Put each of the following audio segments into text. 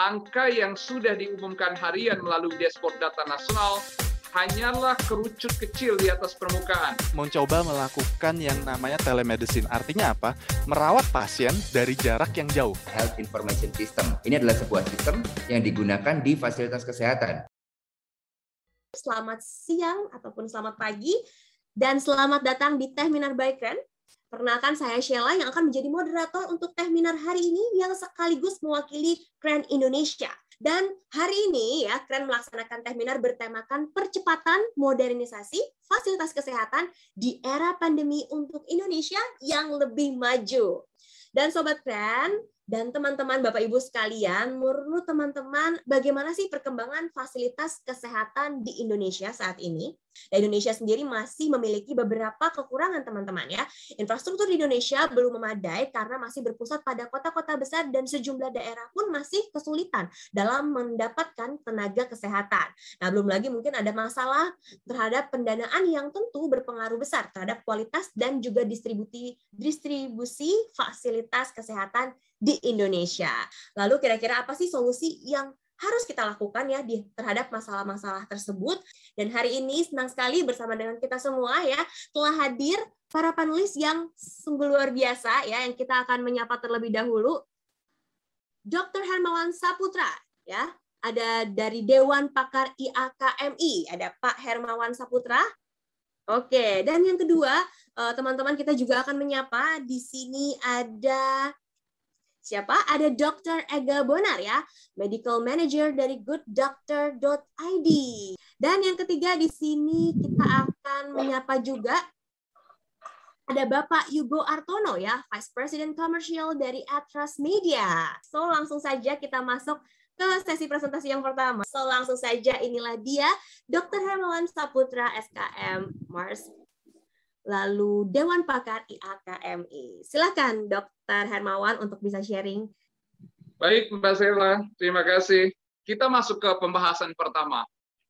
angka yang sudah diumumkan harian melalui dashboard data nasional hanyalah kerucut kecil di atas permukaan. Mencoba melakukan yang namanya telemedicine. Artinya apa? Merawat pasien dari jarak yang jauh. Health Information System. Ini adalah sebuah sistem yang digunakan di fasilitas kesehatan. Selamat siang ataupun selamat pagi dan selamat datang di Teh Minar by Kren. Perkenalkan saya Sheila yang akan menjadi moderator untuk Teh Minar hari ini yang sekaligus mewakili Kren Indonesia. Dan hari ini ya Kren melaksanakan Teh Minar bertemakan percepatan modernisasi fasilitas kesehatan di era pandemi untuk Indonesia yang lebih maju. Dan Sobat Kren, dan teman-teman Bapak Ibu sekalian, menurut teman-teman bagaimana sih perkembangan fasilitas kesehatan di Indonesia saat ini? Dan Indonesia sendiri masih memiliki beberapa kekurangan teman-teman ya. Infrastruktur di Indonesia belum memadai karena masih berpusat pada kota-kota besar dan sejumlah daerah pun masih kesulitan dalam mendapatkan tenaga kesehatan. Nah, belum lagi mungkin ada masalah terhadap pendanaan yang tentu berpengaruh besar terhadap kualitas dan juga distribusi distribusi fasilitas kesehatan di Indonesia. Lalu kira-kira apa sih solusi yang harus kita lakukan ya di terhadap masalah-masalah tersebut. Dan hari ini senang sekali bersama dengan kita semua ya telah hadir para panelis yang sungguh luar biasa ya yang kita akan menyapa terlebih dahulu. Dr. Hermawan Saputra ya, ada dari Dewan Pakar IAKMI, ada Pak Hermawan Saputra. Oke, dan yang kedua, eh, teman-teman kita juga akan menyapa di sini ada Siapa? Ada Dr. Ega Bonar ya, Medical Manager dari gooddoctor.id. Dan yang ketiga di sini kita akan menyapa juga ada Bapak Yugo Artono ya, Vice President Commercial dari Atras Media. So langsung saja kita masuk ke sesi presentasi yang pertama. So langsung saja inilah dia Dr. Hermawan Saputra SKM Mars lalu Dewan Pakar IAKMI. Silakan Dr. Hermawan untuk bisa sharing. Baik Mbak Sela, terima kasih. Kita masuk ke pembahasan pertama.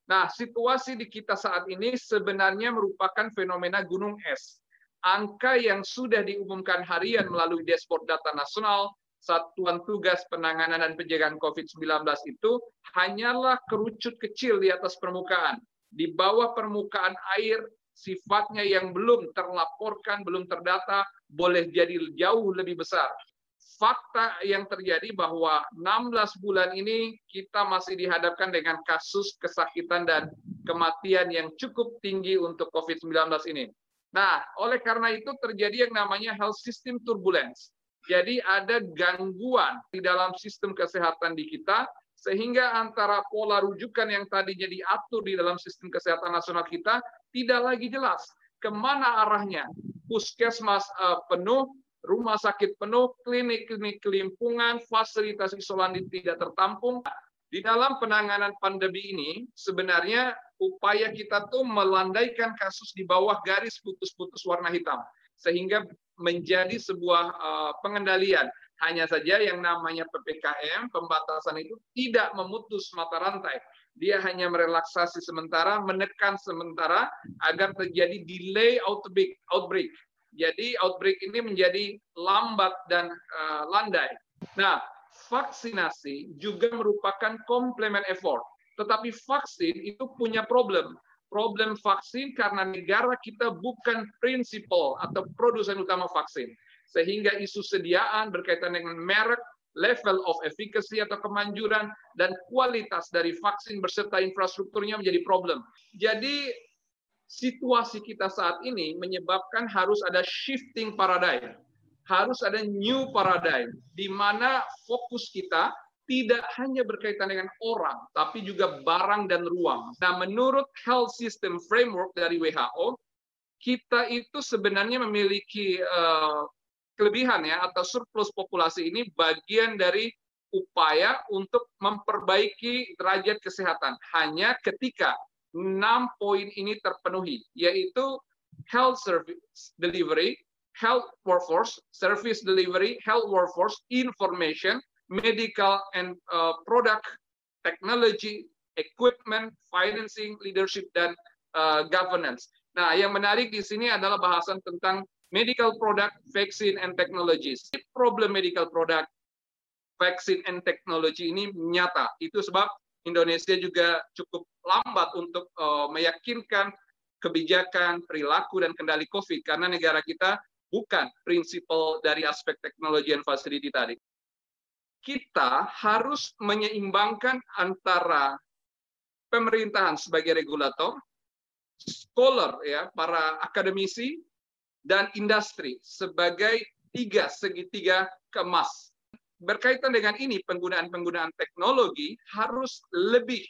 Nah, situasi di kita saat ini sebenarnya merupakan fenomena gunung es. Angka yang sudah diumumkan harian melalui dashboard data nasional Satuan Tugas Penanganan dan Pencegahan COVID-19 itu hanyalah kerucut kecil di atas permukaan. Di bawah permukaan air sifatnya yang belum terlaporkan, belum terdata, boleh jadi jauh lebih besar. Fakta yang terjadi bahwa 16 bulan ini kita masih dihadapkan dengan kasus kesakitan dan kematian yang cukup tinggi untuk COVID-19 ini. Nah, oleh karena itu terjadi yang namanya health system turbulence. Jadi ada gangguan di dalam sistem kesehatan di kita sehingga antara pola rujukan yang tadinya diatur di dalam sistem kesehatan nasional kita tidak lagi jelas ke mana arahnya. Puskesmas uh, penuh, rumah sakit penuh, klinik-klinik kelimpungan, fasilitas isolasi tidak tertampung. Di dalam penanganan pandemi ini, sebenarnya upaya kita tuh melandaikan kasus di bawah garis putus-putus warna hitam. Sehingga menjadi sebuah uh, pengendalian. Hanya saja yang namanya PPKM, pembatasan itu tidak memutus mata rantai. Dia hanya merelaksasi sementara, menekan sementara agar terjadi delay outbreak. outbreak. Jadi outbreak ini menjadi lambat dan uh, landai. Nah, vaksinasi juga merupakan complement effort. Tetapi vaksin itu punya problem problem vaksin karena negara kita bukan prinsipal atau produsen utama vaksin sehingga isu sediaan berkaitan dengan merek, level of efficacy atau kemanjuran, dan kualitas dari vaksin beserta infrastrukturnya menjadi problem. Jadi situasi kita saat ini menyebabkan harus ada shifting paradigm, harus ada new paradigm, di mana fokus kita tidak hanya berkaitan dengan orang, tapi juga barang dan ruang. Nah, menurut Health System Framework dari WHO, kita itu sebenarnya memiliki uh, kelebihan ya atau surplus populasi ini bagian dari upaya untuk memperbaiki derajat kesehatan hanya ketika enam poin ini terpenuhi yaitu health service delivery, health workforce, service delivery, health workforce, information, medical and uh, product, technology, equipment, financing, leadership dan uh, governance. Nah, yang menarik di sini adalah bahasan tentang medical product, vaccine, and technologies. Problem medical product, vaksin and teknologi ini nyata. Itu sebab Indonesia juga cukup lambat untuk uh, meyakinkan kebijakan, perilaku, dan kendali COVID karena negara kita bukan prinsipal dari aspek teknologi dan fasiliti tadi. Kita harus menyeimbangkan antara pemerintahan sebagai regulator, scholar ya, para akademisi dan industri sebagai tiga segitiga kemas. Berkaitan dengan ini penggunaan-penggunaan teknologi harus lebih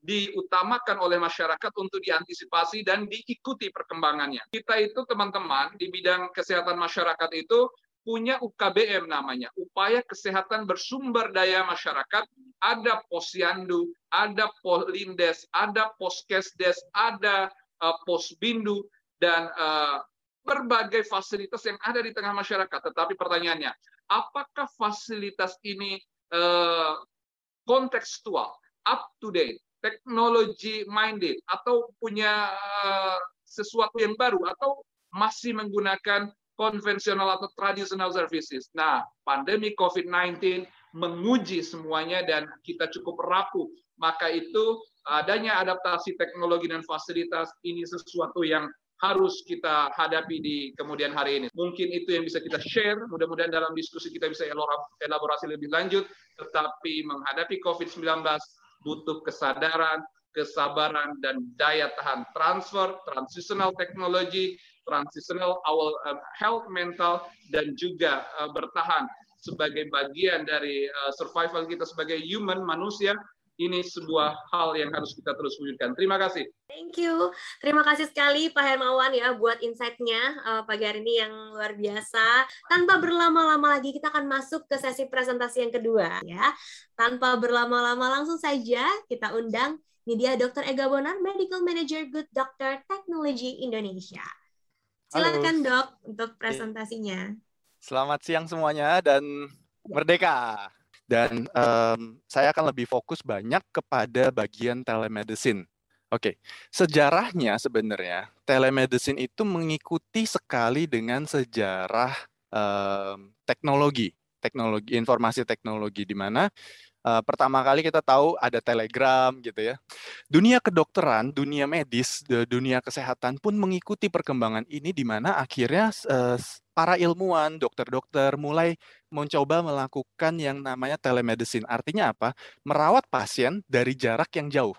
diutamakan oleh masyarakat untuk diantisipasi dan diikuti perkembangannya. Kita itu teman-teman di bidang kesehatan masyarakat itu punya UKBM namanya, upaya kesehatan bersumber daya masyarakat. Ada posyandu, ada polindes, ada poskesdes, ada uh, posbindu, dan uh, berbagai fasilitas yang ada di tengah masyarakat. Tetapi pertanyaannya, apakah fasilitas ini uh, kontekstual, up to date, teknologi minded atau punya uh, sesuatu yang baru atau masih menggunakan konvensional atau traditional services. Nah, pandemi COVID-19 menguji semuanya dan kita cukup rapuh. Maka itu adanya adaptasi teknologi dan fasilitas ini sesuatu yang harus kita hadapi di kemudian hari ini. Mungkin itu yang bisa kita share. Mudah-mudahan dalam diskusi kita bisa elaborasi lebih lanjut. Tetapi menghadapi COVID-19 butuh kesadaran, kesabaran, dan daya tahan transfer, transitional technology, transitional our uh, health mental, dan juga uh, bertahan sebagai bagian dari uh, survival kita sebagai human manusia ini sebuah hal yang harus kita terus wujudkan. Terima kasih. Thank you. Terima kasih sekali Pak Hermawan ya buat insight-nya uh, pagi hari ini yang luar biasa. Tanpa berlama-lama lagi kita akan masuk ke sesi presentasi yang kedua ya. Tanpa berlama-lama langsung saja kita undang ini dia Dr. Ega Bonar, Medical Manager Good Doctor Technology Indonesia. Silakan Dok untuk presentasinya. Selamat siang semuanya dan merdeka dan um, saya akan lebih fokus banyak kepada bagian telemedicine. Oke, okay. sejarahnya sebenarnya telemedicine itu mengikuti sekali dengan sejarah um, teknologi, teknologi informasi teknologi di mana uh, pertama kali kita tahu ada telegram gitu ya. Dunia kedokteran, dunia medis, dunia kesehatan pun mengikuti perkembangan ini di mana akhirnya uh, para ilmuwan, dokter-dokter mulai mencoba melakukan yang namanya telemedicine. Artinya apa? Merawat pasien dari jarak yang jauh.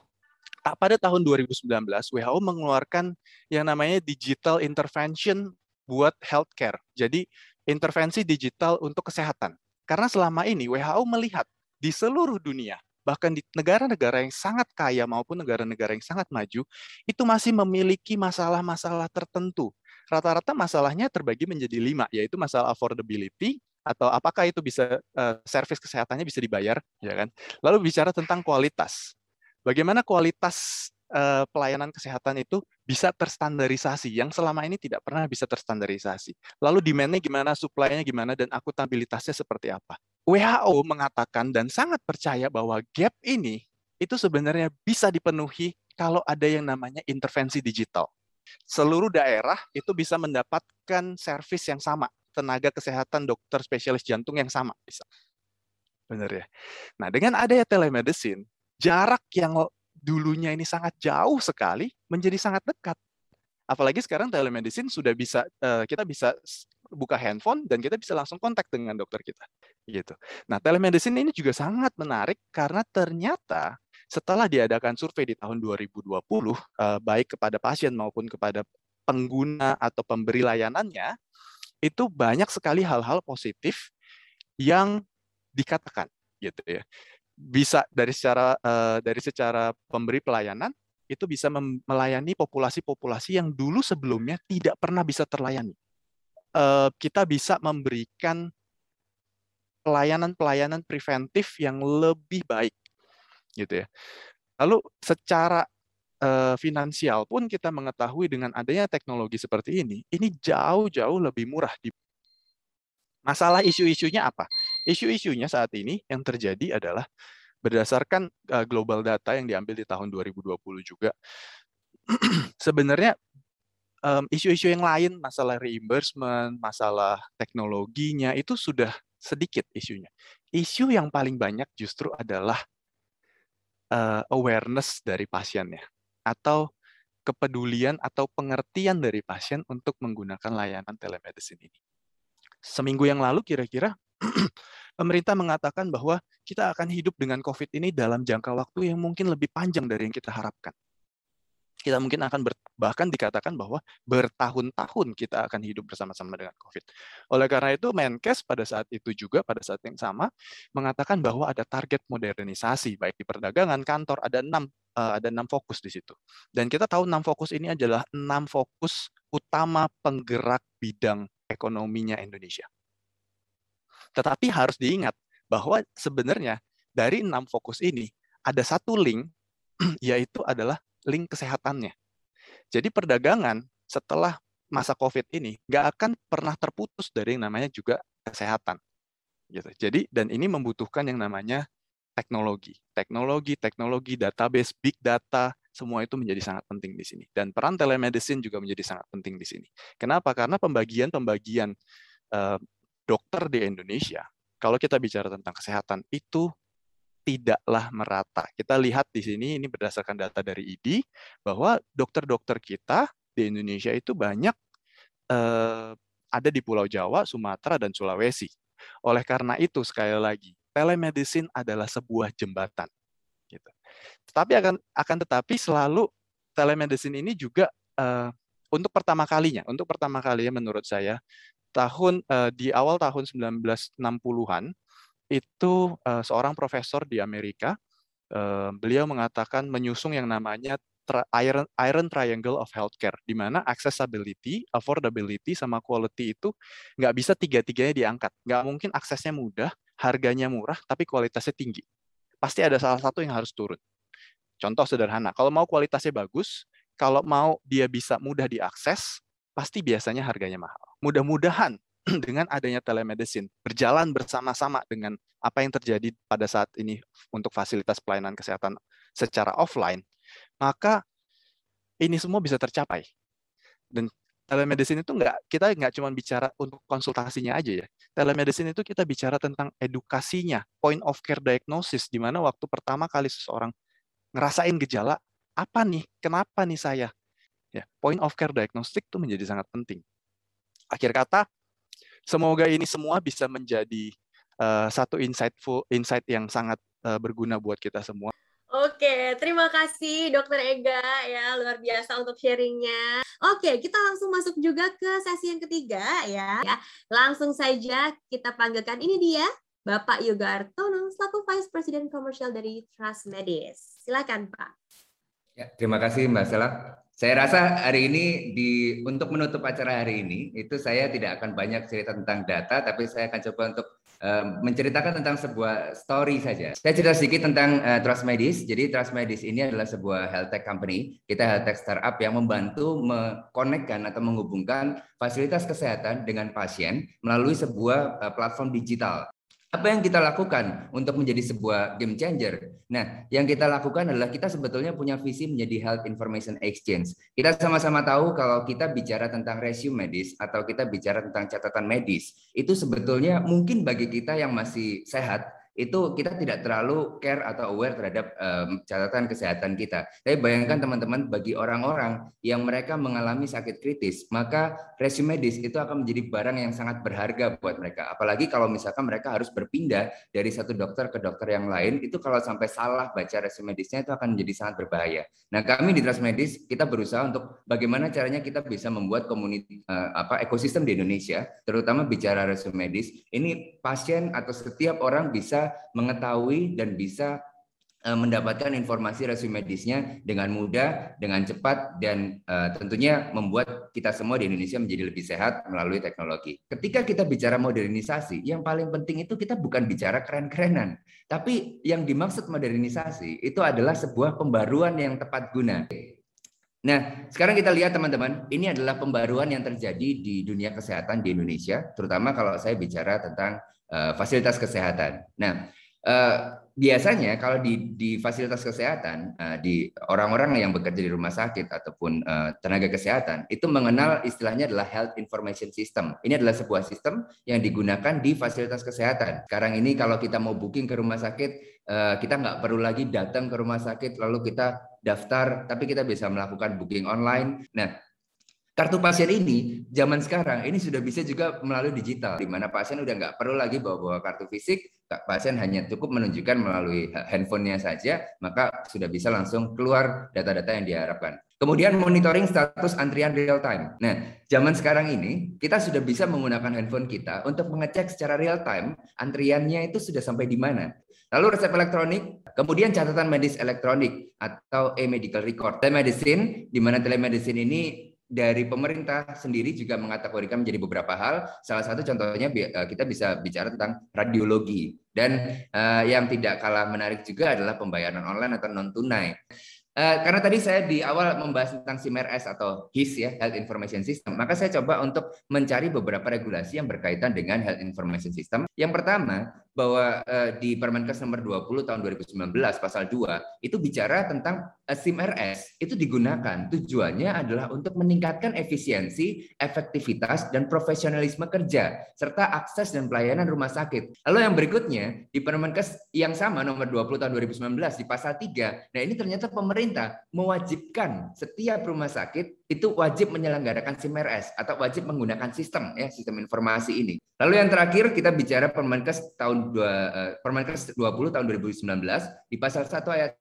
Pada tahun 2019, WHO mengeluarkan yang namanya digital intervention buat healthcare. Jadi intervensi digital untuk kesehatan. Karena selama ini WHO melihat di seluruh dunia, bahkan di negara-negara yang sangat kaya maupun negara-negara yang sangat maju, itu masih memiliki masalah-masalah tertentu. Rata-rata masalahnya terbagi menjadi lima, yaitu masalah affordability, atau apakah itu bisa uh, servis kesehatannya bisa dibayar, ya kan? Lalu bicara tentang kualitas. Bagaimana kualitas uh, pelayanan kesehatan itu bisa terstandarisasi yang selama ini tidak pernah bisa terstandarisasi. Lalu demand-nya gimana, supply-nya gimana, dan akutabilitasnya seperti apa. WHO mengatakan dan sangat percaya bahwa gap ini itu sebenarnya bisa dipenuhi kalau ada yang namanya intervensi digital. Seluruh daerah itu bisa mendapatkan servis yang sama, tenaga kesehatan dokter spesialis jantung yang sama bisa. Benar ya. Nah, dengan adanya telemedicine, jarak yang dulunya ini sangat jauh sekali menjadi sangat dekat. Apalagi sekarang telemedicine sudah bisa eh, kita bisa buka handphone dan kita bisa langsung kontak dengan dokter kita gitu. Nah, telemedicine ini juga sangat menarik karena ternyata setelah diadakan survei di tahun 2020 eh, baik kepada pasien maupun kepada pengguna atau pemberi layanannya itu banyak sekali hal-hal positif yang dikatakan gitu ya. Bisa dari secara uh, dari secara pemberi pelayanan itu bisa melayani populasi-populasi yang dulu sebelumnya tidak pernah bisa terlayani. Uh, kita bisa memberikan pelayanan-pelayanan preventif yang lebih baik gitu ya. Lalu secara uh, finansial pun kita mengetahui dengan adanya teknologi seperti ini, ini jauh-jauh lebih murah. Masalah isu-isunya apa? Isu-isunya saat ini yang terjadi adalah berdasarkan uh, global data yang diambil di tahun 2020 juga, sebenarnya isu-isu um, yang lain, masalah reimbursement, masalah teknologinya itu sudah sedikit isunya. isu yang paling banyak justru adalah uh, awareness dari pasiennya atau kepedulian atau pengertian dari pasien untuk menggunakan layanan telemedicine ini. Seminggu yang lalu kira-kira pemerintah mengatakan bahwa kita akan hidup dengan COVID ini dalam jangka waktu yang mungkin lebih panjang dari yang kita harapkan kita mungkin akan ber, bahkan dikatakan bahwa bertahun-tahun kita akan hidup bersama-sama dengan COVID. Oleh karena itu, Menkes pada saat itu juga pada saat yang sama mengatakan bahwa ada target modernisasi baik di perdagangan, kantor ada enam uh, ada enam fokus di situ. Dan kita tahu enam fokus ini adalah enam fokus utama penggerak bidang ekonominya Indonesia. Tetapi harus diingat bahwa sebenarnya dari enam fokus ini ada satu link yaitu adalah link kesehatannya. Jadi perdagangan setelah masa COVID ini nggak akan pernah terputus dari yang namanya juga kesehatan. Gitu. Jadi dan ini membutuhkan yang namanya teknologi, teknologi, teknologi, database, big data, semua itu menjadi sangat penting di sini. Dan peran telemedicine juga menjadi sangat penting di sini. Kenapa? Karena pembagian-pembagian uh, dokter di Indonesia, kalau kita bicara tentang kesehatan itu tidaklah merata. Kita lihat di sini ini berdasarkan data dari ID bahwa dokter-dokter kita di Indonesia itu banyak eh, ada di Pulau Jawa, Sumatera dan Sulawesi. Oleh karena itu sekali lagi telemedicine adalah sebuah jembatan. Gitu. Tetapi akan akan tetapi selalu telemedicine ini juga eh, untuk pertama kalinya, untuk pertama kalinya menurut saya tahun eh, di awal tahun 1960-an itu uh, seorang profesor di Amerika. Uh, beliau mengatakan menyusung yang namanya iron, iron triangle of healthcare, di mana accessibility, affordability, sama quality itu nggak bisa tiga-tiganya diangkat. Nggak mungkin aksesnya mudah, harganya murah, tapi kualitasnya tinggi. Pasti ada salah satu yang harus turun. Contoh sederhana, kalau mau kualitasnya bagus, kalau mau dia bisa mudah diakses, pasti biasanya harganya mahal. Mudah-mudahan dengan adanya telemedicine berjalan bersama-sama dengan apa yang terjadi pada saat ini untuk fasilitas pelayanan kesehatan secara offline, maka ini semua bisa tercapai. Dan telemedicine itu enggak kita nggak cuma bicara untuk konsultasinya aja ya. Telemedicine itu kita bicara tentang edukasinya, point of care diagnosis, di mana waktu pertama kali seseorang ngerasain gejala, apa nih, kenapa nih saya? Ya, point of care diagnostic itu menjadi sangat penting. Akhir kata, Semoga ini semua bisa menjadi uh, satu insightful insight yang sangat uh, berguna buat kita semua. Oke, terima kasih Dokter Ega ya luar biasa untuk sharingnya. Oke, kita langsung masuk juga ke sesi yang ketiga ya. ya. Langsung saja kita panggilkan ini dia Bapak Yoga Artono selaku Vice President Commercial dari Trust Medis. Silakan Pak. Ya, terima kasih Mbak Sela. Saya rasa hari ini di untuk menutup acara hari ini itu saya tidak akan banyak cerita tentang data, tapi saya akan coba untuk uh, menceritakan tentang sebuah story saja. Saya cerita sedikit tentang uh, Trust Medis. Jadi Trust Medis ini adalah sebuah health tech company. Kita health tech startup yang membantu mengkonekkan atau menghubungkan fasilitas kesehatan dengan pasien melalui sebuah uh, platform digital apa yang kita lakukan untuk menjadi sebuah game changer? Nah, yang kita lakukan adalah kita sebetulnya punya visi menjadi health information exchange. Kita sama-sama tahu kalau kita bicara tentang resume medis atau kita bicara tentang catatan medis, itu sebetulnya mungkin bagi kita yang masih sehat itu kita tidak terlalu care atau aware terhadap um, catatan kesehatan kita. Tapi bayangkan teman-teman bagi orang-orang yang mereka mengalami sakit kritis, maka resume medis itu akan menjadi barang yang sangat berharga buat mereka. Apalagi kalau misalkan mereka harus berpindah dari satu dokter ke dokter yang lain, itu kalau sampai salah baca resume medisnya itu akan menjadi sangat berbahaya. Nah, kami di Trust Medis kita berusaha untuk bagaimana caranya kita bisa membuat komunitas uh, apa ekosistem di Indonesia, terutama bicara resume medis, ini pasien atau setiap orang bisa mengetahui dan bisa eh, mendapatkan informasi resume medisnya dengan mudah, dengan cepat, dan uh, tentunya membuat kita semua di Indonesia menjadi lebih sehat melalui teknologi. Ketika kita bicara modernisasi, yang paling penting itu kita bukan bicara keren-kerenan, tapi yang dimaksud modernisasi itu adalah sebuah pembaruan yang tepat guna. Nah, sekarang kita lihat teman-teman, ini adalah pembaruan yang terjadi di dunia kesehatan di Indonesia, terutama kalau saya bicara tentang uh, fasilitas kesehatan. Nah, Uh, biasanya kalau di di fasilitas kesehatan uh, di orang-orang yang bekerja di rumah sakit ataupun uh, tenaga kesehatan itu mengenal istilahnya adalah health information system. Ini adalah sebuah sistem yang digunakan di fasilitas kesehatan. Sekarang ini kalau kita mau booking ke rumah sakit kita nggak perlu lagi datang ke rumah sakit lalu kita daftar tapi kita bisa melakukan booking online. Nah, Kartu pasien ini zaman sekarang ini sudah bisa juga melalui digital, di mana pasien udah nggak perlu lagi bawa-bawa kartu fisik, pasien hanya cukup menunjukkan melalui handphonenya saja, maka sudah bisa langsung keluar data-data yang diharapkan. Kemudian monitoring status antrian real time. Nah, zaman sekarang ini kita sudah bisa menggunakan handphone kita untuk mengecek secara real time antriannya itu sudah sampai di mana. Lalu resep elektronik, kemudian catatan medis elektronik atau e-medical record. Telemedicine, di mana telemedicine ini dari pemerintah sendiri juga mengatakan menjadi beberapa hal. Salah satu contohnya eh, kita bisa bicara tentang radiologi dan uh, yang tidak kalah menarik juga adalah pembayaran online atau non tunai. Uh, karena tadi saya di awal membahas tentang SIMRS atau HIS ya, Health Information System, maka saya coba untuk mencari beberapa regulasi yang berkaitan dengan Health Information System. Yang pertama, bahwa uh, di Permenkes nomor 20 tahun 2019 pasal 2 itu bicara tentang uh, SIM RS itu digunakan tujuannya adalah untuk meningkatkan efisiensi, efektivitas dan profesionalisme kerja serta akses dan pelayanan rumah sakit. Lalu yang berikutnya di Permenkes yang sama nomor 20 tahun 2019 di pasal 3. Nah, ini ternyata pemerintah mewajibkan setiap rumah sakit itu wajib menyelenggarakan SIM RS atau wajib menggunakan sistem ya sistem informasi ini. Lalu yang terakhir kita bicara Permenkes tahun 2 uh, Permenkes 20 tahun 2019 di pasal 1 ayat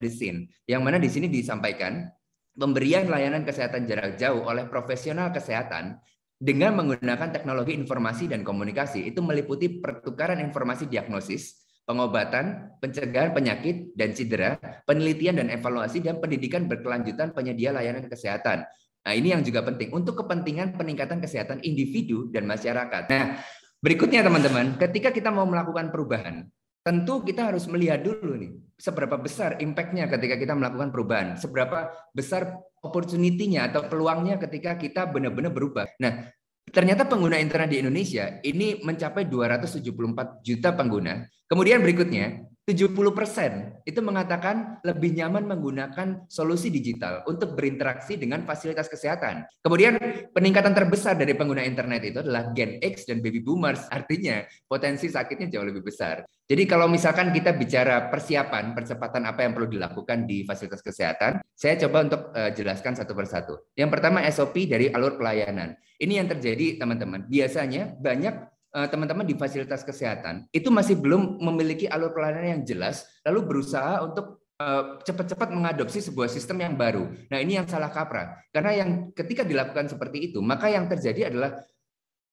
medicine yang mana di sini disampaikan pemberian layanan kesehatan jarak jauh oleh profesional kesehatan dengan menggunakan teknologi informasi dan komunikasi. Itu meliputi pertukaran informasi diagnosis, pengobatan, pencegahan penyakit dan cedera, penelitian dan evaluasi dan pendidikan berkelanjutan penyedia layanan kesehatan Nah, ini yang juga penting untuk kepentingan peningkatan kesehatan individu dan masyarakat. Nah, berikutnya teman-teman, ketika kita mau melakukan perubahan, tentu kita harus melihat dulu nih, seberapa besar impact-nya ketika kita melakukan perubahan, seberapa besar opportunity-nya atau peluangnya ketika kita benar-benar berubah. Nah, ternyata pengguna internet di Indonesia ini mencapai 274 juta pengguna. Kemudian berikutnya, 70% itu mengatakan lebih nyaman menggunakan solusi digital untuk berinteraksi dengan fasilitas kesehatan. Kemudian peningkatan terbesar dari pengguna internet itu adalah Gen X dan baby boomers. Artinya potensi sakitnya jauh lebih besar. Jadi kalau misalkan kita bicara persiapan, percepatan apa yang perlu dilakukan di fasilitas kesehatan, saya coba untuk uh, jelaskan satu persatu. Yang pertama SOP dari alur pelayanan. Ini yang terjadi teman-teman. Biasanya banyak teman-teman di fasilitas kesehatan itu masih belum memiliki alur pelayanan yang jelas, lalu berusaha untuk eh, cepat-cepat mengadopsi sebuah sistem yang baru. Nah ini yang salah kaprah, karena yang ketika dilakukan seperti itu, maka yang terjadi adalah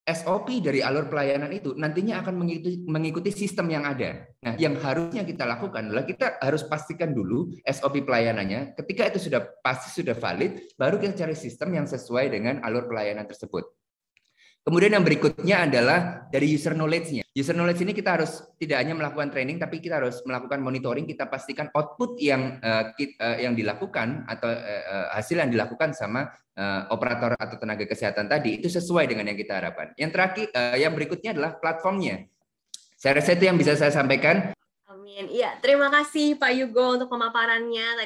SOP dari alur pelayanan itu nantinya akan mengikuti, mengikuti sistem yang ada. Nah, yang harusnya kita lakukan adalah kita harus pastikan dulu SOP pelayanannya. Ketika itu sudah pasti sudah valid, baru kita cari sistem yang sesuai dengan alur pelayanan tersebut. Kemudian yang berikutnya adalah dari user knowledge-nya. User knowledge ini kita harus tidak hanya melakukan training, tapi kita harus melakukan monitoring. Kita pastikan output yang uh, yang dilakukan atau uh, hasil yang dilakukan sama uh, operator atau tenaga kesehatan tadi itu sesuai dengan yang kita harapkan. Yang terakhir, uh, yang berikutnya adalah platformnya. Saya rasa itu yang bisa saya sampaikan. Amin. Iya, terima kasih Pak Yugo untuk pemaparannya.